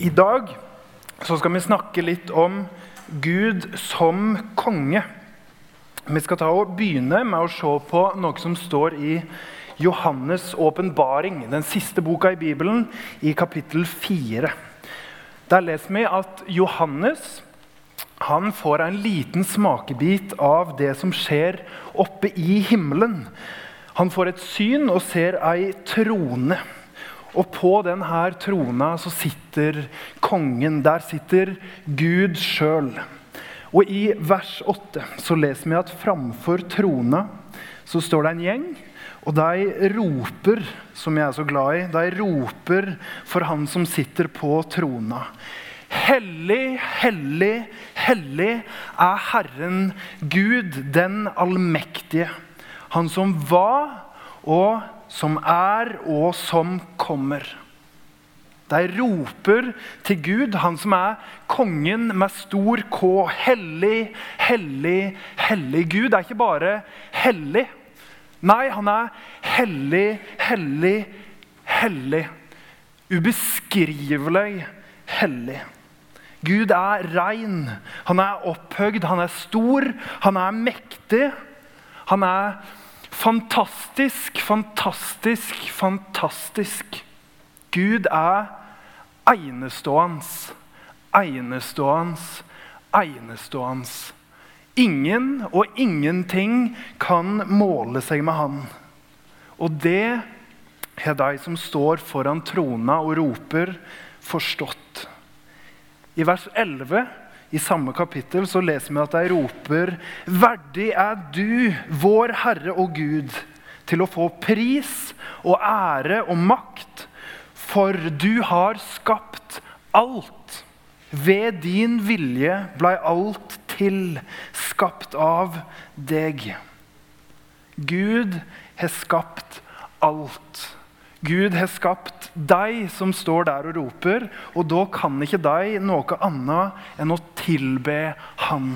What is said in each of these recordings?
I dag skal vi snakke litt om Gud som konge. Vi skal begynne med å se på noe som står i Johannes' åpenbaring, den siste boka i Bibelen, i kapittel 4. Der leser vi at Johannes han får en liten smakebit av det som skjer oppe i himmelen. Han får et syn og ser ei trone. Og på denne trona så sitter kongen. Der sitter Gud sjøl. Og i vers 8 så leser vi at framfor trona så står det en gjeng. Og de roper, som jeg er så glad i, de roper for han som sitter på trona. Hellig, hellig, hellig er Herren Gud, den allmektige. Han som var og som er og som kommer. De roper til Gud, han som er kongen med stor K. Hellig, hellig, hellig. Gud er ikke bare hellig. Nei, han er hellig, hellig, hellig. Ubeskrivelig hellig. Gud er rein, han er opphøgd, han er stor, han er mektig. Han er fantastisk, fantastisk, fantastisk. Gud er enestående, enestående, enestående. Ingen og ingenting kan måle seg med han. Og det har de som står foran trona og roper, forstått. I vers 11 i samme kapittel så leser vi at de roper Verdig er du, vår Herre og Gud, til å få pris og ære og makt, for du har skapt alt. Ved din vilje blei alt til, skapt av deg. Gud har skapt alt. Gud har skapt deg som står der og roper, og da kan ikke deg noe annet enn å tilbe Han.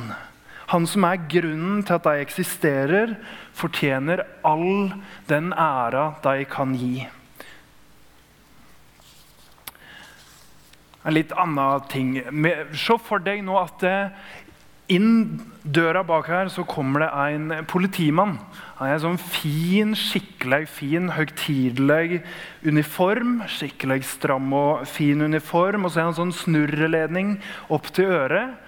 Han som er grunnen til at de eksisterer, fortjener all den æra de kan gi. En litt annen ting. Se for deg nå at inn døra bak her så kommer det en politimann. Han er sånn fin, skikkelig fin, høytidelig uniform. Skikkelig stram og fin uniform. Og så er han sånn snurreledning opp til øret.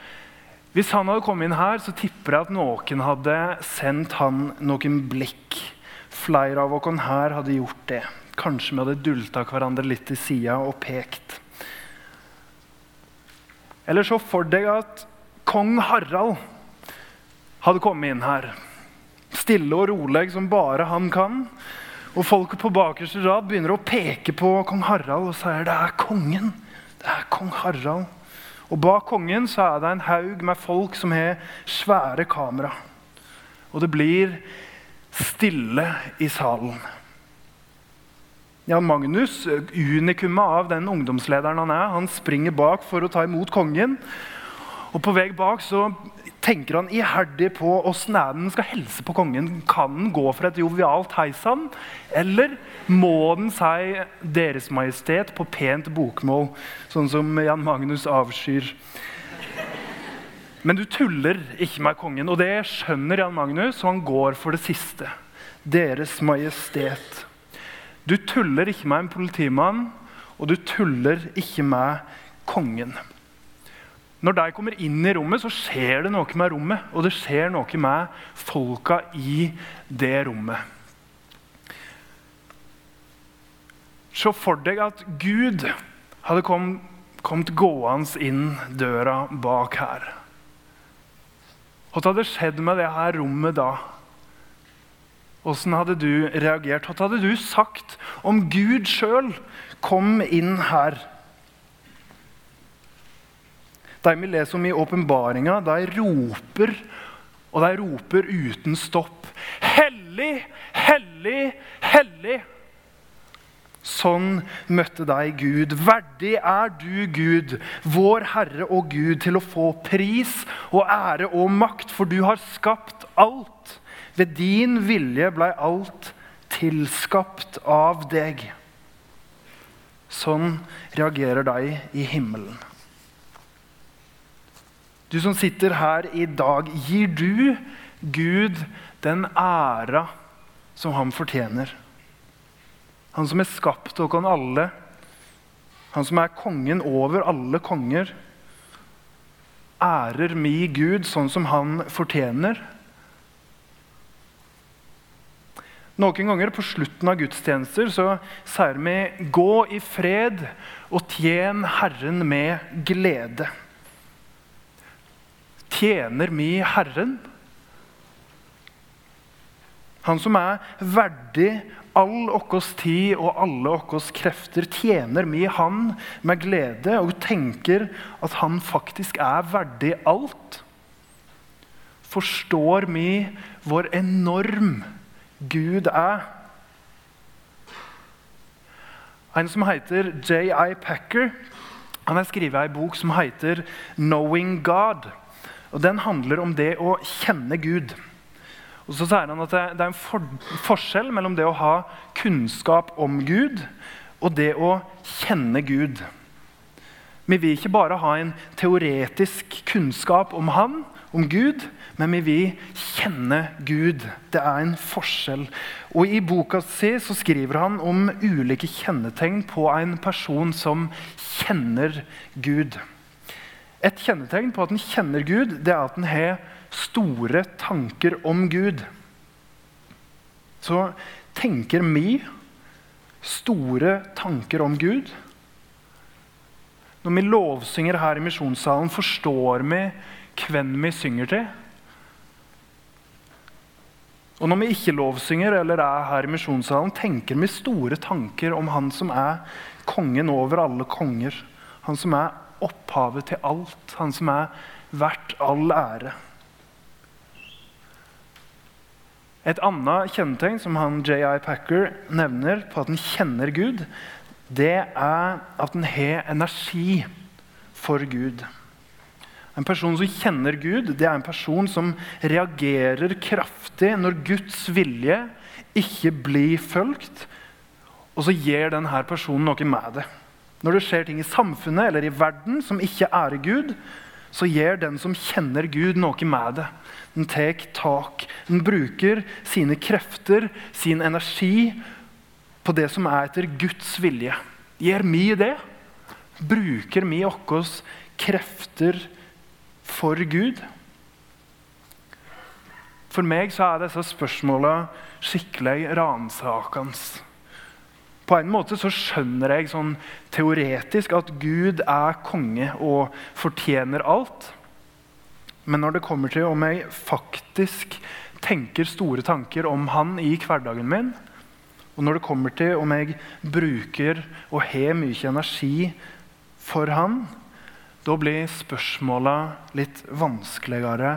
Hvis han hadde kommet inn her, så tipper jeg at noen hadde sendt han noen blikk. Flere av oss her hadde gjort det. Kanskje vi hadde dulta hverandre litt til sida og pekt. Eller så for deg at kong Harald hadde kommet inn her. Stille og rolig som bare han kan. Og folket på bakerste rad begynner å peke på kong Harald og sier det er kongen. Det er kong Harald. Og bak kongen så er det en haug med folk som har svære kamera. Og det blir stille i salen. Jan Magnus, unikumet av den ungdomslederen han er, han springer bak for å ta imot kongen. Og På vei bak så tenker han iherdig på åssen den skal helse på kongen. Kan den gå for et jovialt hei sann, eller må den si 'Deres Majestet' på pent bokmål, sånn som Jan Magnus avskyr? Men du tuller ikke med kongen, og det skjønner Jan Magnus, og han går for det siste. Deres Majestet. Du tuller ikke med en politimann, og du tuller ikke med kongen. Når de kommer inn i rommet, så skjer det noe med rommet. Og det skjer noe med folka i det rommet. Se for deg at Gud hadde kom, kommet gående inn døra bak her. Hva hadde skjedd med det her rommet da? Åssen hadde du reagert? Hva hadde du sagt om Gud sjøl kom inn her? De vi leser om i åpenbaringa, de roper, og de roper uten stopp. Hellig, hellig, hellig! Sånn møtte deg Gud. Verdig er du, Gud, vår Herre og Gud, til å få pris og ære og makt, for du har skapt alt. Ved din vilje blei alt tilskapt av deg. sånn reagerer de i himmelen. Du som sitter her i dag, gir du Gud den æra som han fortjener? Han som er skapt oss alle, han som er kongen over alle konger. Ærer mi Gud sånn som han fortjener? Noen ganger på slutten av gudstjenester så sier vi 'gå i fred og tjen Herren med glede'. Tjener mi Herren? Han som er verdig all okkos tid og alle okkos krefter, tjener mi Han med glede og tenker at han faktisk er verdig alt? Forstår vi hvor enorm Gud er. En som heter J.I. Packer, han har skrevet ei bok som heter 'Knowing God'. Og Den handler om det å kjenne Gud. Og så sier han at Det er en for forskjell mellom det å ha kunnskap om Gud og det å kjenne Gud. Vi vil ikke bare ha en teoretisk kunnskap om Han, om Gud, men vi vil kjenne Gud. Det er en forskjell. Og I boka si så skriver han om ulike kjennetegn på en person som kjenner Gud. Et kjennetegn på at en kjenner Gud, det er at en har store tanker om Gud. Så tenker vi store tanker om Gud? Når vi lovsynger her i misjonssalen, forstår vi hvem vi synger til? Og når vi ikke lovsynger eller er her i misjonssalen, tenker vi store tanker om han som er kongen over alle konger. Han som er opphavet til alt. Han som er verdt all ære. Et annet kjennetegn som han J.I. Packer nevner på at han kjenner Gud, det er at han har energi for Gud. En person som kjenner Gud, det er en person som reagerer kraftig når Guds vilje ikke blir fulgt, og så gir denne personen noe med det. Når det skjer ting i samfunnet eller i verden som ikke ærer Gud, så gjør den som kjenner Gud, noe med det. Den tar tak. Den bruker sine krefter, sin energi, på det som er etter Guds vilje. Gjør vi det? Bruker vi våre krefter for Gud? For meg så er disse spørsmåla skikkelig ransakende. På en måte så skjønner jeg sånn teoretisk at Gud er konge og fortjener alt. Men når det kommer til om jeg faktisk tenker store tanker om han i hverdagen min, og når det kommer til om jeg bruker og har mye energi for han, da blir spørsmåla litt vanskeligere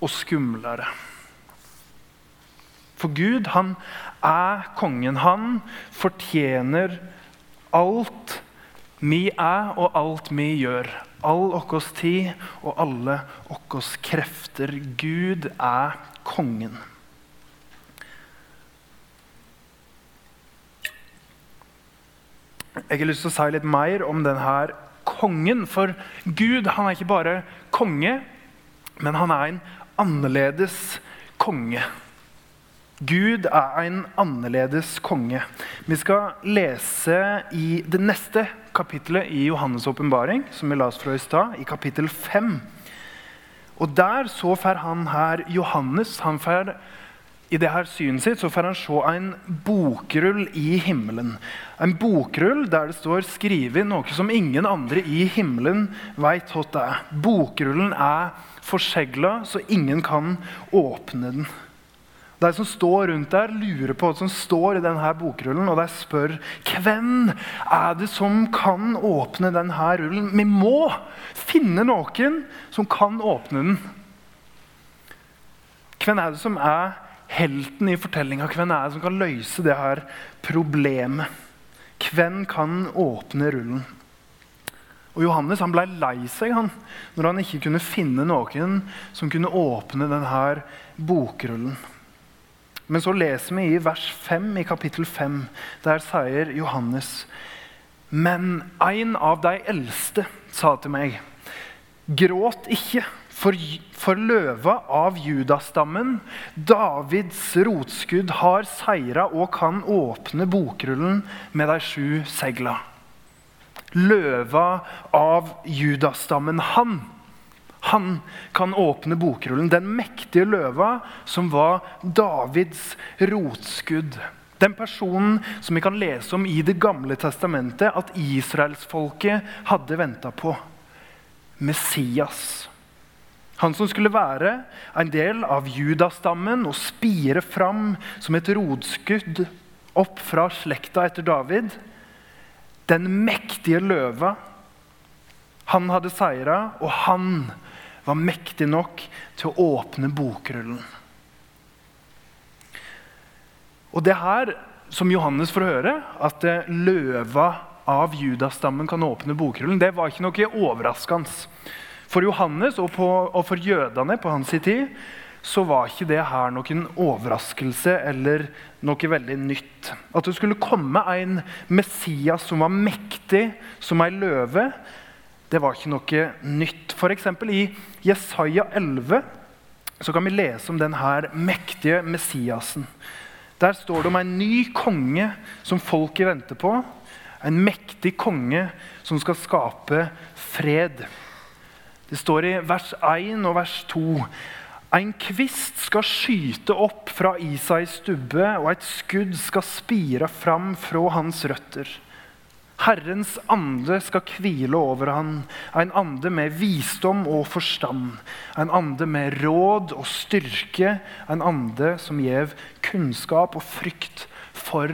og skumlere. For Gud, han er kongen. Han fortjener alt vi er, og alt vi gjør. All vår tid og alle våre krefter. Gud er kongen. Jeg har lyst til å si litt mer om denne kongen. For Gud han er ikke bare konge, men han er en annerledes konge. Gud er en annerledes konge. Vi skal lese i det neste kapittelet i Johannes' åpenbaring, som vi la oss fra i stad, i kapittel 5. Og der så får han her Johannes han får i det her synet sitt så får han se en bokrull i himmelen. En bokrull der det står skrevet noe som ingen andre i himmelen veit hva det er. Bokrullen er forsegla, så ingen kan åpne den. De som står rundt der, lurer på hva som står i denne bokrullen, og de spør hvem er det som kan åpne denne rullen. Vi må finne noen som kan åpne den. Hvem er det som er helten i fortellinga. Hvem er det som kan løse det her problemet? Hvem kan åpne rullen? Og Johannes han ble lei seg han, når han ikke kunne finne noen som kunne åpne denne bokrullen. Men så leser vi i vers 5 i kapittel 5. Der sier Johannes.: Men en av de eldste sa til meg, gråt ikke, for, for løva av judastammen, Davids rotskudd, har seira og kan åpne bokrullen med de sju segla. Løva av judastammen, han, han kan åpne bokrullen. Den mektige løva som var Davids rotskudd. Den personen som vi kan lese om i Det gamle testamentet at israelsfolket hadde venta på. Messias. Han som skulle være en del av judastammen og spire fram som et rotskudd opp fra slekta etter David. Den mektige løva. Han hadde seira, og han var mektig nok til å åpne bokrullen. Og det her, som Johannes får høre, at løva av judastammen kan åpne bokrullen, det var ikke noe overraskende. For Johannes og, på, og for jødene på hans tid så var ikke det her noen overraskelse eller noe veldig nytt. At det skulle komme en Messias som var mektig som ei løve, det var ikke noe nytt. F.eks. i Jesaja 11 så kan vi lese om denne mektige Messiasen. Der står det om en ny konge som folket venter på. En mektig konge som skal skape fred. Det står i vers 1 og vers 2. En kvist skal skyte opp fra Isais stubbe, og et skudd skal spire fram fra hans røtter. Herrens ande skal hvile over han, en ande med visdom og forstand. En ande med råd og styrke, en ande som gjev kunnskap og frykt for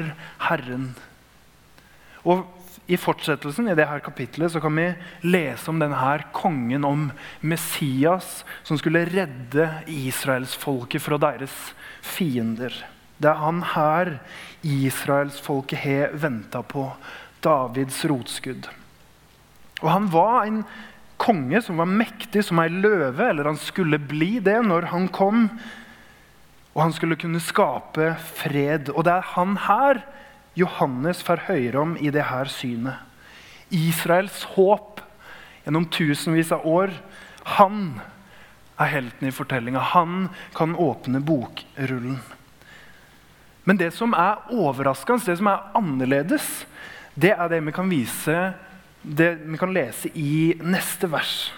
Herren. Og i fortsettelsen i dette kapitlet så kan vi lese om denne kongen, om Messias, som skulle redde israelsfolket fra deres fiender. Det er han her israelsfolket har venta på. Davids rotskudd. Og Han var en konge som var mektig som ei løve, eller han skulle bli det når han kom. Og han skulle kunne skape fred. Og det er han her Johannes får høre om i dette synet. Israels håp gjennom tusenvis av år. Han er helten i fortellinga. Han kan åpne bokrullen. Men det som er overraskende, det som er annerledes, det er det vi kan vise det vi kan lese i neste vers.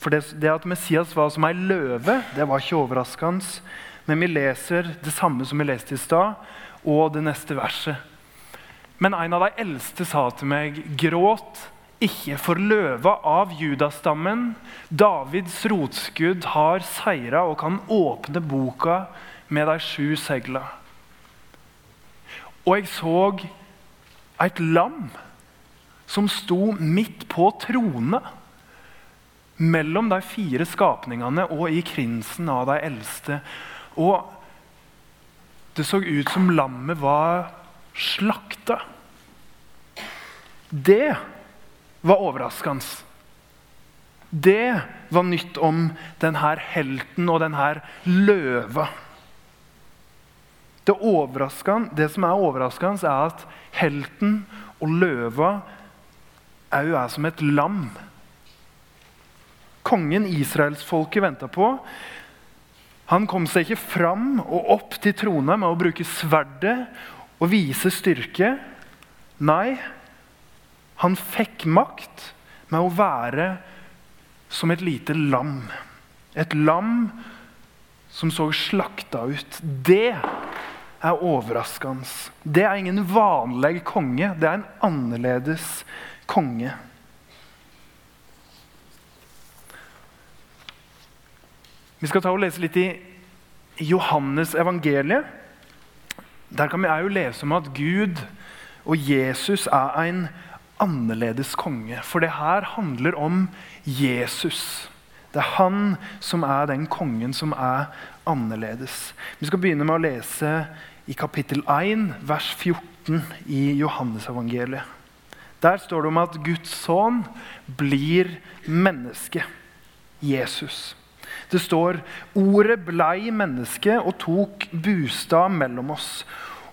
For det, det at Messias var som ei løve, det var ikke overraskende. Men vi leser det samme som vi leste i stad, og det neste verset. Men en av de eldste sa til meg, gråt ikke, for løva av judastammen, Davids rotskudd, har seira og kan åpne boka med de sju segla. Og jeg så et lam som sto midt på trone mellom de fire skapningene og i krinsen av de eldste. Og det så ut som lammet var slakta. Det var overraskende. Det var nytt om denne helten og denne løva. Det, det, som er overraskende, er at helten og løva òg er som et lam. Kongen israelsfolket venta på, han kom seg ikke fram og opp til trona med å bruke sverdet og vise styrke. Nei, han fikk makt med å være som et lite lam. Et lam som så slakta ut. Det er overraskende. Det er ingen vanlig konge. Det er en annerledes konge. Vi skal ta og lese litt i Johannes evangeliet. Der kan vi òg lese om at Gud og Jesus er en annerledes konge. For det her handler om Jesus. Det er han som er den kongen som er annerledes. Vi skal begynne med å lese i kapittel 1, vers 14 i Johannesevangeliet. Der står det om at Guds sønn blir menneske. Jesus. Det står ordet blei menneske og tok bostad mellom oss.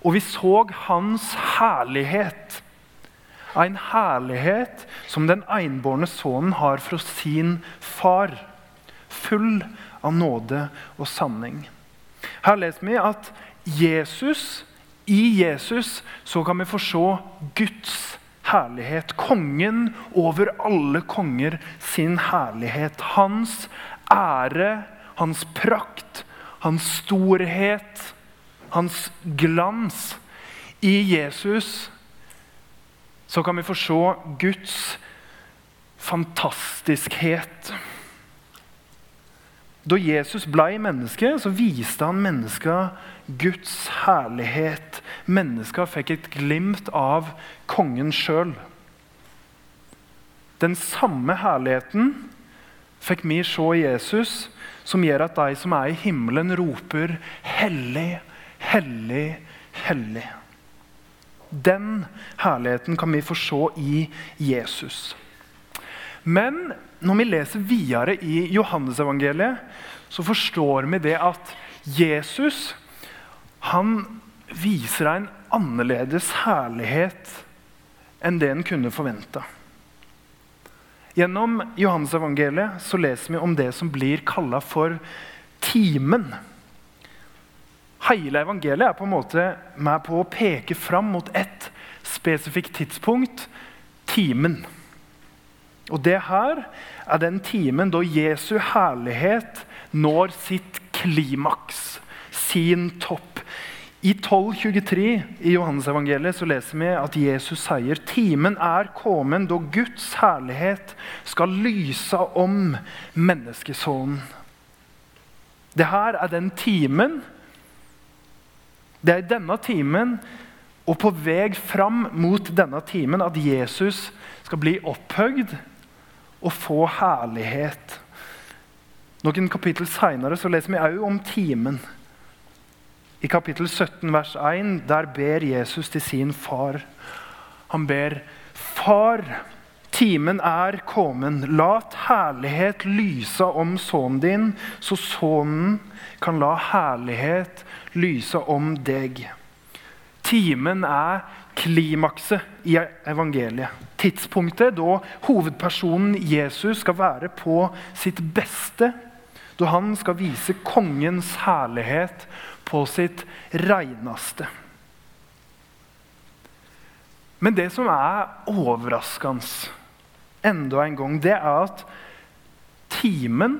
Og vi så hans herlighet en herlighet som den enbårne sønnen har fra sin far, full av nåde og sanning. Her leser vi at Jesus, i Jesus så kan vi få se Guds herlighet. Kongen over alle konger sin herlighet. Hans ære, hans prakt, hans storhet, hans glans. I Jesus så kan vi få se Guds fantastiskhet. Da Jesus blei menneske, så viste han menneska Guds herlighet. Menneska fikk et glimt av kongen sjøl. Den samme herligheten fikk vi se i Jesus, som gjør at de som er i himmelen, roper 'Hellig, hellig, hellig'. Den herligheten kan vi få se i Jesus. Men når vi leser videre i Johannesevangeliet, så forstår vi det at Jesus han viser deg en annerledes herlighet enn det en kunne forvente. Gjennom Johannesevangeliet så leser vi om det som blir kalla for timen. Hele evangeliet er på en måte med på å peke fram mot ett spesifikt tidspunkt timen. Og det her er den timen da Jesu herlighet når sitt klimaks, sin topp. I 1223 i Johannesevangeliet så leser vi at Jesus sier timen er kommet da Guds herlighet skal lyse om menneskesonen. Det her er den timen det er i denne timen og på vei fram mot denne timen at Jesus skal bli opphøgd og få herlighet. Noen kapittel seinere leser vi òg om timen. I kapittel 17 vers 1 der ber Jesus til sin far. Han ber Far, timen er kommet. Lat herlighet lyse om sønnen din, så sønnen kan la herlighet lyse om deg. Timen er klimakset i evangeliet. Tidspunktet da hovedpersonen Jesus skal være på sitt beste. Da han skal vise kongens herlighet på sitt reineste. Men det som er overraskende enda en gang, det er at timen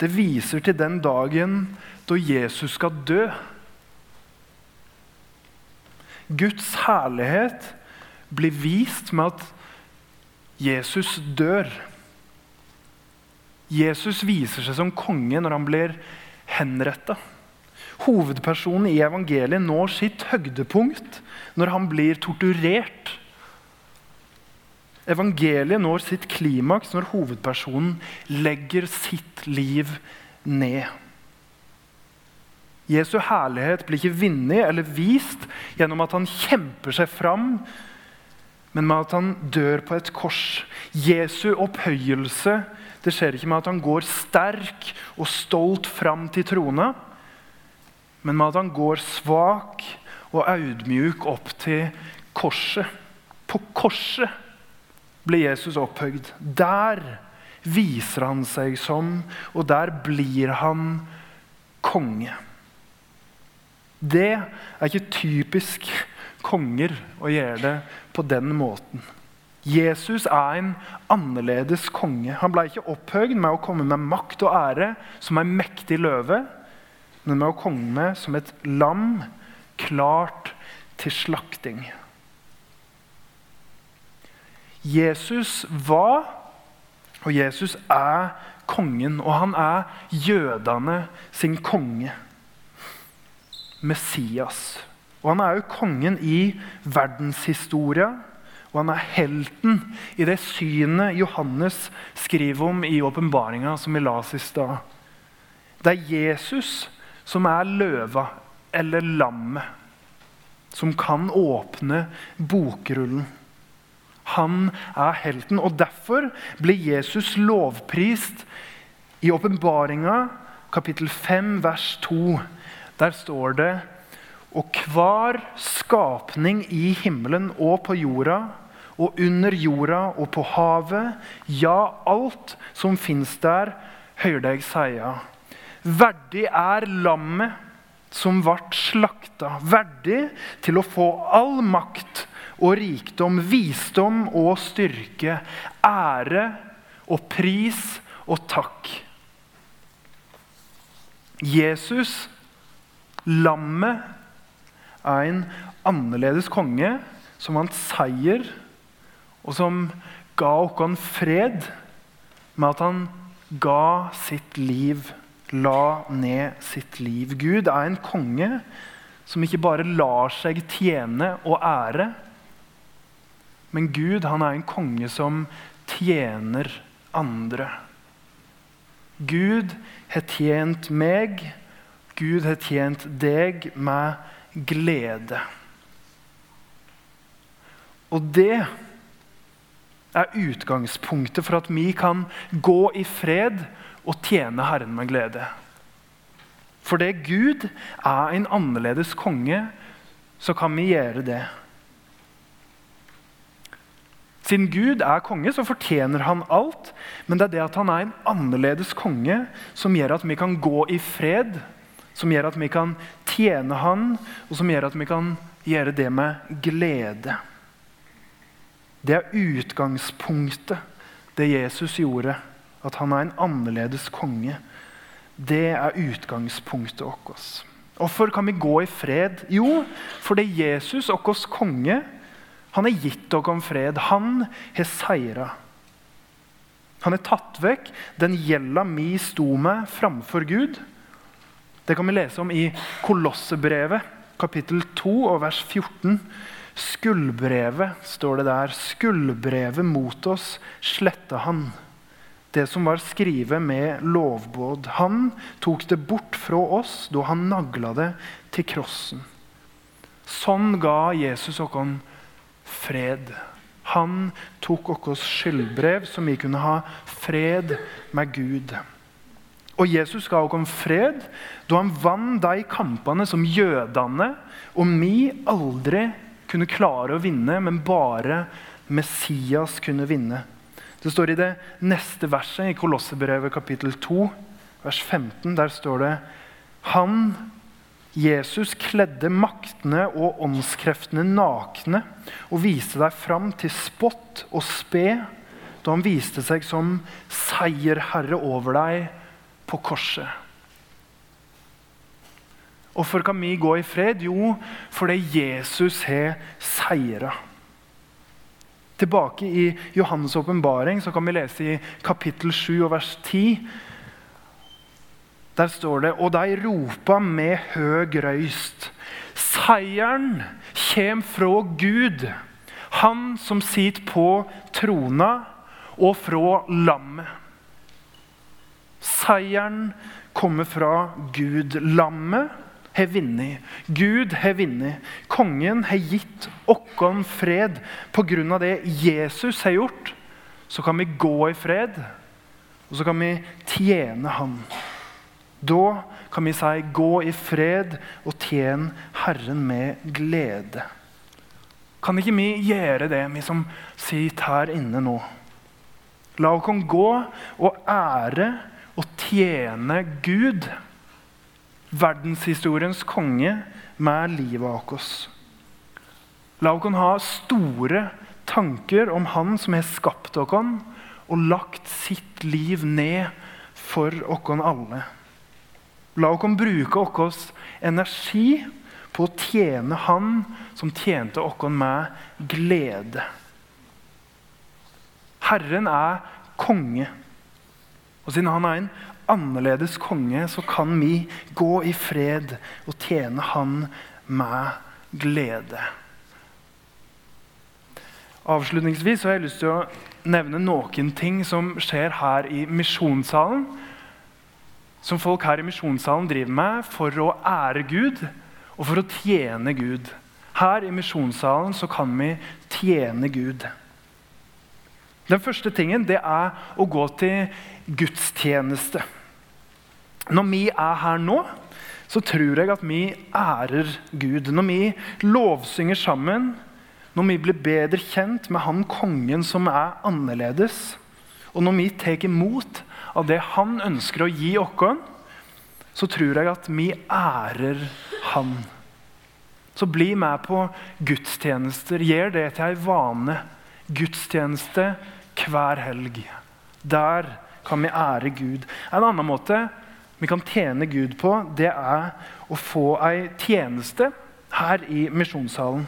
det viser til den dagen da Jesus skal dø. Guds herlighet blir vist med at Jesus dør. Jesus viser seg som konge når han blir henretta. Hovedpersonen i evangeliet når sitt høydepunkt når han blir torturert. Evangeliet når sitt klimaks når hovedpersonen legger sitt liv ned. Jesu herlighet blir ikke vunnet eller vist gjennom at han kjemper seg fram, men med at han dør på et kors. Jesu opphøyelse det skjer ikke med at han går sterk og stolt fram til trona, men med at han går svak og audmjuk opp til korset. På korset blir Jesus opphøyd. Der viser han seg som, og der blir han konge. Det er ikke typisk konger å gjøre det på den måten. Jesus er en annerledes konge. Han ble ikke opphøyd med å komme med makt og ære som en mektig løve, men med å komme som et lam klart til slakting. Jesus var, og Jesus er, kongen, og han er jødene sin konge. Messias. Og Han er jo kongen i verdenshistoria, og han er helten i det synet Johannes skriver om i åpenbaringa, som vi las i stad. Det er Jesus som er løva, eller lammet, som kan åpne bokrullen. Han er helten, og derfor blir Jesus lovprist i åpenbaringa, kapittel 5, vers 2. Der står det Og hver skapning i himmelen og på jorda og under jorda og på havet, ja, alt som fins der, hører deg seia. Verdig er lammet som ble slakta, verdig til å få all makt og rikdom, visdom og styrke, ære og pris og takk. Jesus, lammet, er en annerledes konge som vant seier, og som ga oss fred med at han ga sitt liv, la ned sitt liv. Gud er en konge som ikke bare lar seg tjene og ære, men Gud han er en konge som tjener andre. Gud har tjent meg, Gud har tjent deg med glede. Og det er utgangspunktet for at vi kan gå i fred og tjene Herren med glede. Fordi Gud er en annerledes konge, så kan vi gjøre det. Siden Gud er konge, så fortjener han alt. Men det er det at han er en annerledes konge, som gjør at vi kan gå i fred. Som gjør at vi kan tjene han, og som gjør at vi kan gjøre det med glede. Det er utgangspunktet, det Jesus gjorde. At han er en annerledes konge. Det er utgangspunktet vårt. Hvorfor kan vi gå i fred? Jo, fordi Jesus, vår konge, han har gitt dere fred. Han har seira. Han har tatt vekk den gjelda vi sto med framfor Gud. Det kan vi lese om i Kolossebrevet, kapittel 2, og vers 14. Skuldbrevet, står det der. Skuldbrevet mot oss sletta han. Det som var skrevet med lovbåd. Han tok det bort fra oss da han nagla det til krossen. Sånn ga Jesus oss fred. Han tok vårt skyldbrev, så vi kunne ha fred med Gud. Og Jesus ga oss fred da han vant de kampene som jødene og vi aldri kunne klare å vinne, men bare Messias kunne vinne. Det står i det neste verset i Kolossebrevet kapittel 2, vers 15. Der står det Han Jesus kledde maktene og åndskreftene nakne og viste deg fram til spott og spe da han viste seg som seierherre over deg på korset. Hvorfor kan vi gå i fred? Jo, fordi Jesus har seira. Tilbake i Johannes' åpenbaring kan vi lese i kapittel 7 og vers 10 der står det Og de ropa med høg røyst. Seieren kjem fra Gud, Han som sitter på trona, og fra lammet. Seieren kommer fra Gud. Lammet har vunnet. Gud har vunnet. Kongen har gitt oss fred. Pga. det Jesus har gjort, så kan vi gå i fred, og så kan vi tjene Han. Da kan vi si 'gå i fred og tjen Herren med glede'. Kan ikke vi gjøre det, vi som sitter her inne nå? La oss gå og ære og tjene Gud, verdenshistoriens konge, med livet vårt. La oss ha store tanker om Han som har skapt oss og lagt sitt liv ned for oss alle. La oss bruke vår energi på å tjene Han som tjente oss med glede. Herren er konge. Og siden han er en annerledes konge, så kan vi gå i fred og tjene han med glede. Avslutningsvis har jeg lyst til å nevne noen ting som skjer her i misjonssalen som folk her i misjonssalen driver med for å ære Gud og for å tjene Gud. Her i misjonssalen så kan vi tjene Gud. Den første tingen det er å gå til gudstjeneste. Når vi er her nå, så tror jeg at vi ærer Gud. Når vi lovsynger sammen, når vi blir bedre kjent med han kongen som er annerledes, og når vi tar imot av det han ønsker å gi oss, så tror jeg at vi ærer han. Så bli med på gudstjenester. Gjør det til ei vane. Gudstjeneste hver helg. Der kan vi ære Gud. En annen måte vi kan tjene Gud på, det er å få ei tjeneste her i misjonssalen.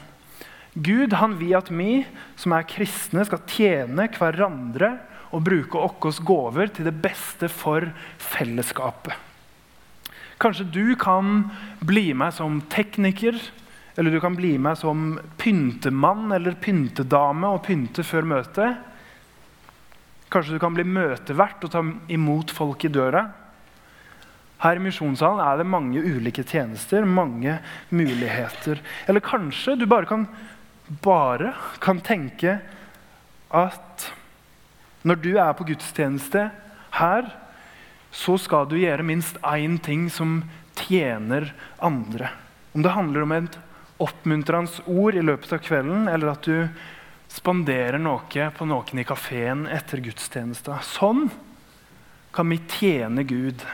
Gud han vil at vi som er kristne, skal tjene hverandre og bruke våre gaver til det beste for fellesskapet. Kanskje du kan bli med som tekniker, eller du kan bli med som pyntemann eller pyntedame og pynte før møtet. Kanskje du kan bli møtevert og ta imot folk i døra. Her i Misjonssalen er det mange ulike tjenester, mange muligheter. Eller kanskje du bare kan, bare kan tenke at når du er på gudstjeneste her, så skal du gjøre minst én ting som tjener andre. Om det handler om et oppmuntrende ord i løpet av kvelden, eller at du spanderer noe på noen i kafeen etter gudstjenesta. Sånn kan vi tjene Gud.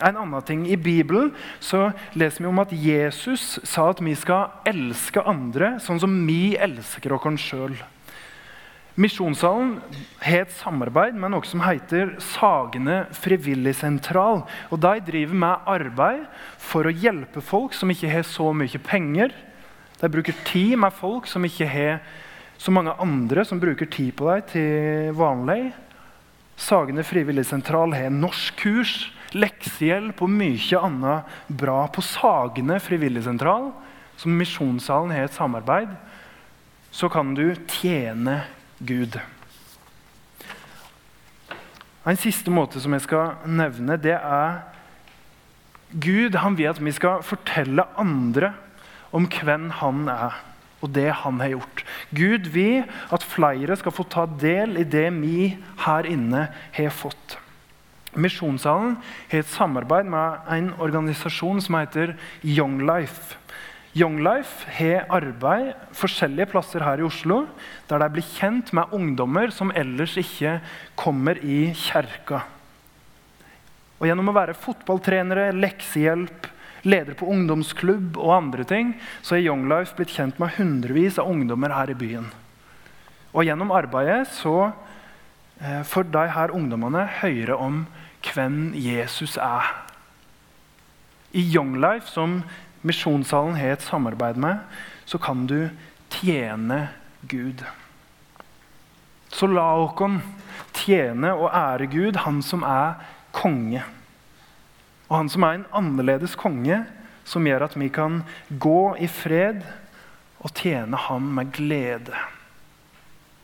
En annen ting, I Bibelen så leser vi om at Jesus sa at vi skal elske andre sånn som vi elsker oss sjøl. Misjonssalen har et samarbeid med noe som heter Sagene frivilligsentral. Og De driver med arbeid for å hjelpe folk som ikke har så mye penger. De bruker tid med folk som ikke har så mange andre som bruker tid på deg til vanlig. Sagene frivilligsentral har norskkurs, leksehjelp og mye annet bra. På Sagene frivilligsentral, som Misjonssalen har et samarbeid, så kan du tjene Gud. En siste måte som jeg skal nevne, det er Gud han vil at vi skal fortelle andre om hvem han er, og det han har gjort. Gud vil at flere skal få ta del i det vi her inne har fått. Misjonssalen har et samarbeid med en organisasjon som heter Young Life. Young Life har arbeid forskjellige plasser her i Oslo der de blir kjent med ungdommer som ellers ikke kommer i kjerka. Og Gjennom å være fotballtrenere, leksehjelp, ledere på ungdomsklubb og andre ting, så er Young Life blitt kjent med hundrevis av ungdommer her i byen. Og Gjennom arbeidet så eh, får de her ungdommene høre om hvem Jesus er. I Young Life, som Misjonssalen har et samarbeid med, så kan du tjene Gud. Så la oss tjene og ære Gud, han som er konge. Og han som er en annerledes konge, som gjør at vi kan gå i fred og tjene ham med glede.